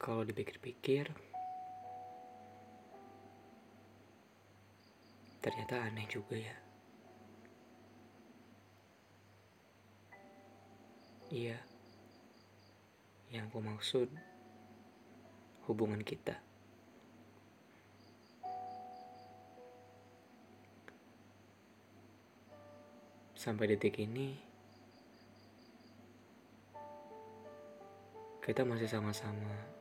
Kalau dipikir-pikir, ternyata aneh juga ya. Iya, yang aku maksud hubungan kita. Sampai detik ini, kita masih sama-sama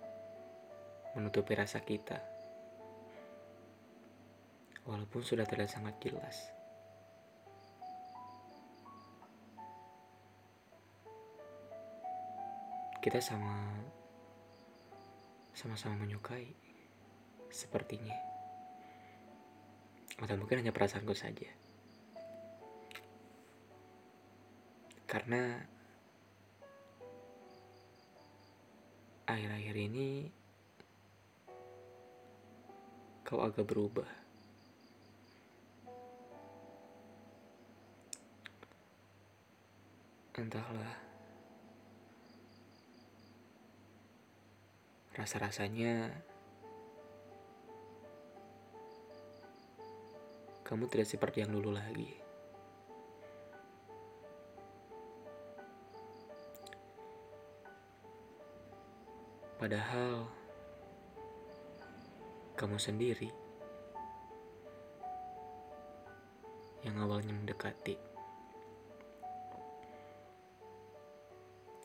menutupi rasa kita. Walaupun sudah terlihat sangat jelas. Kita sama sama-sama menyukai sepertinya. Atau mungkin hanya perasaanku saja. Karena akhir-akhir ini kau agak berubah. Entahlah. Rasa-rasanya kamu tidak seperti yang dulu lagi. Padahal kamu sendiri yang awalnya mendekati.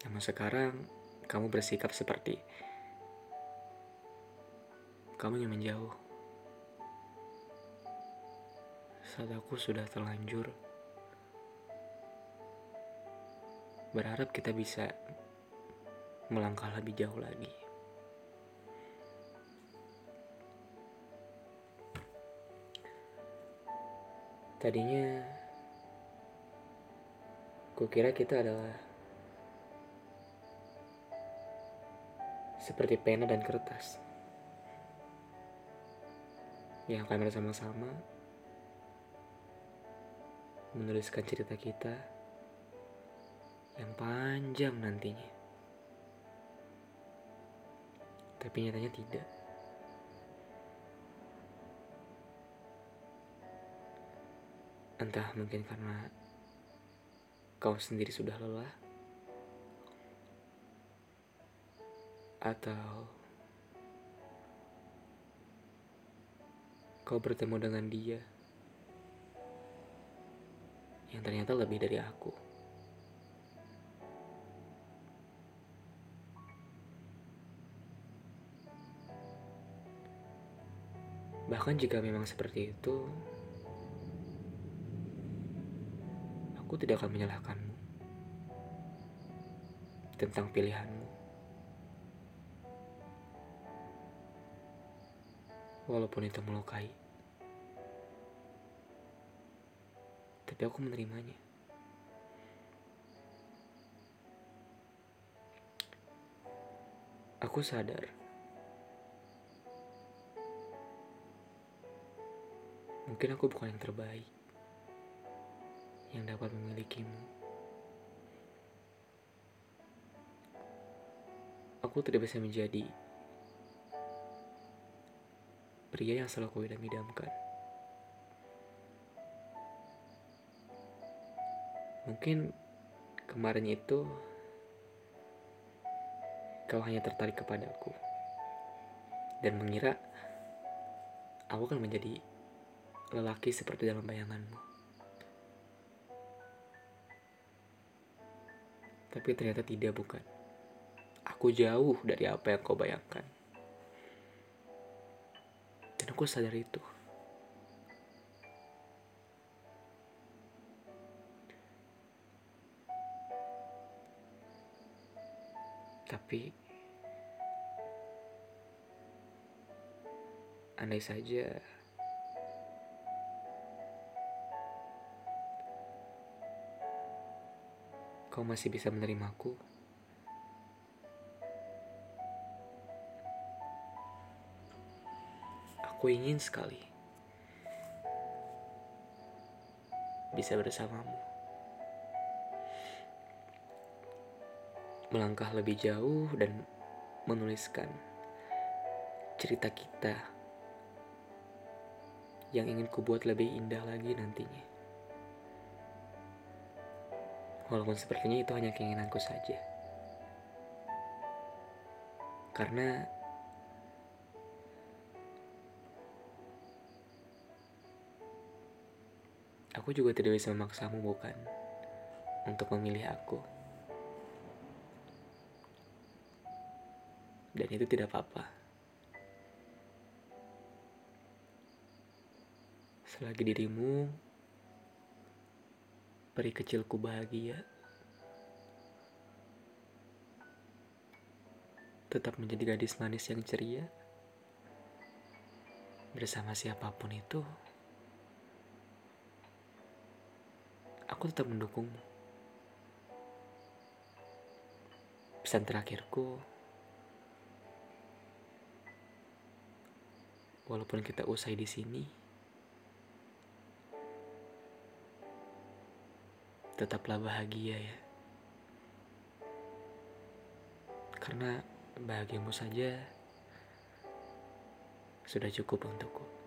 Namun sekarang kamu bersikap seperti kamu yang menjauh. Saat aku sudah terlanjur berharap kita bisa melangkah lebih jauh lagi. Tadinya kukira kita adalah seperti pena dan kertas yang akan bersama-sama menuliskan cerita kita yang panjang nantinya. Tapi nyatanya tidak. Entah mungkin karena kau sendiri sudah lelah, atau kau bertemu dengan dia yang ternyata lebih dari aku. Bahkan jika memang seperti itu, aku tidak akan menyalahkanmu tentang pilihanmu. Walaupun itu melukai. Tapi aku menerimanya. Aku sadar. Mungkin aku bukan yang terbaik yang dapat memilikimu. Aku tidak bisa menjadi pria yang selalu kau idam-idamkan. Mungkin kemarin itu kau hanya tertarik kepadaku dan mengira aku akan menjadi lelaki seperti dalam bayanganmu. Tapi ternyata tidak bukan. Aku jauh dari apa yang kau bayangkan. Dan aku sadar itu. Tapi andai saja kau masih bisa menerimaku. Aku ingin sekali bisa bersamamu. Melangkah lebih jauh dan menuliskan cerita kita yang ingin kubuat lebih indah lagi nantinya. Walaupun sepertinya itu hanya keinginanku saja. Karena aku juga tidak bisa memaksamu bukan untuk memilih aku. Dan itu tidak apa-apa. Selagi dirimu, peri kecilku bahagia, tetap menjadi gadis manis yang ceria, bersama siapa pun itu, aku tetap mendukungmu. Pesan terakhirku, walaupun kita usai di sini, tetaplah bahagia ya. Karena bahagiamu saja sudah cukup untukku.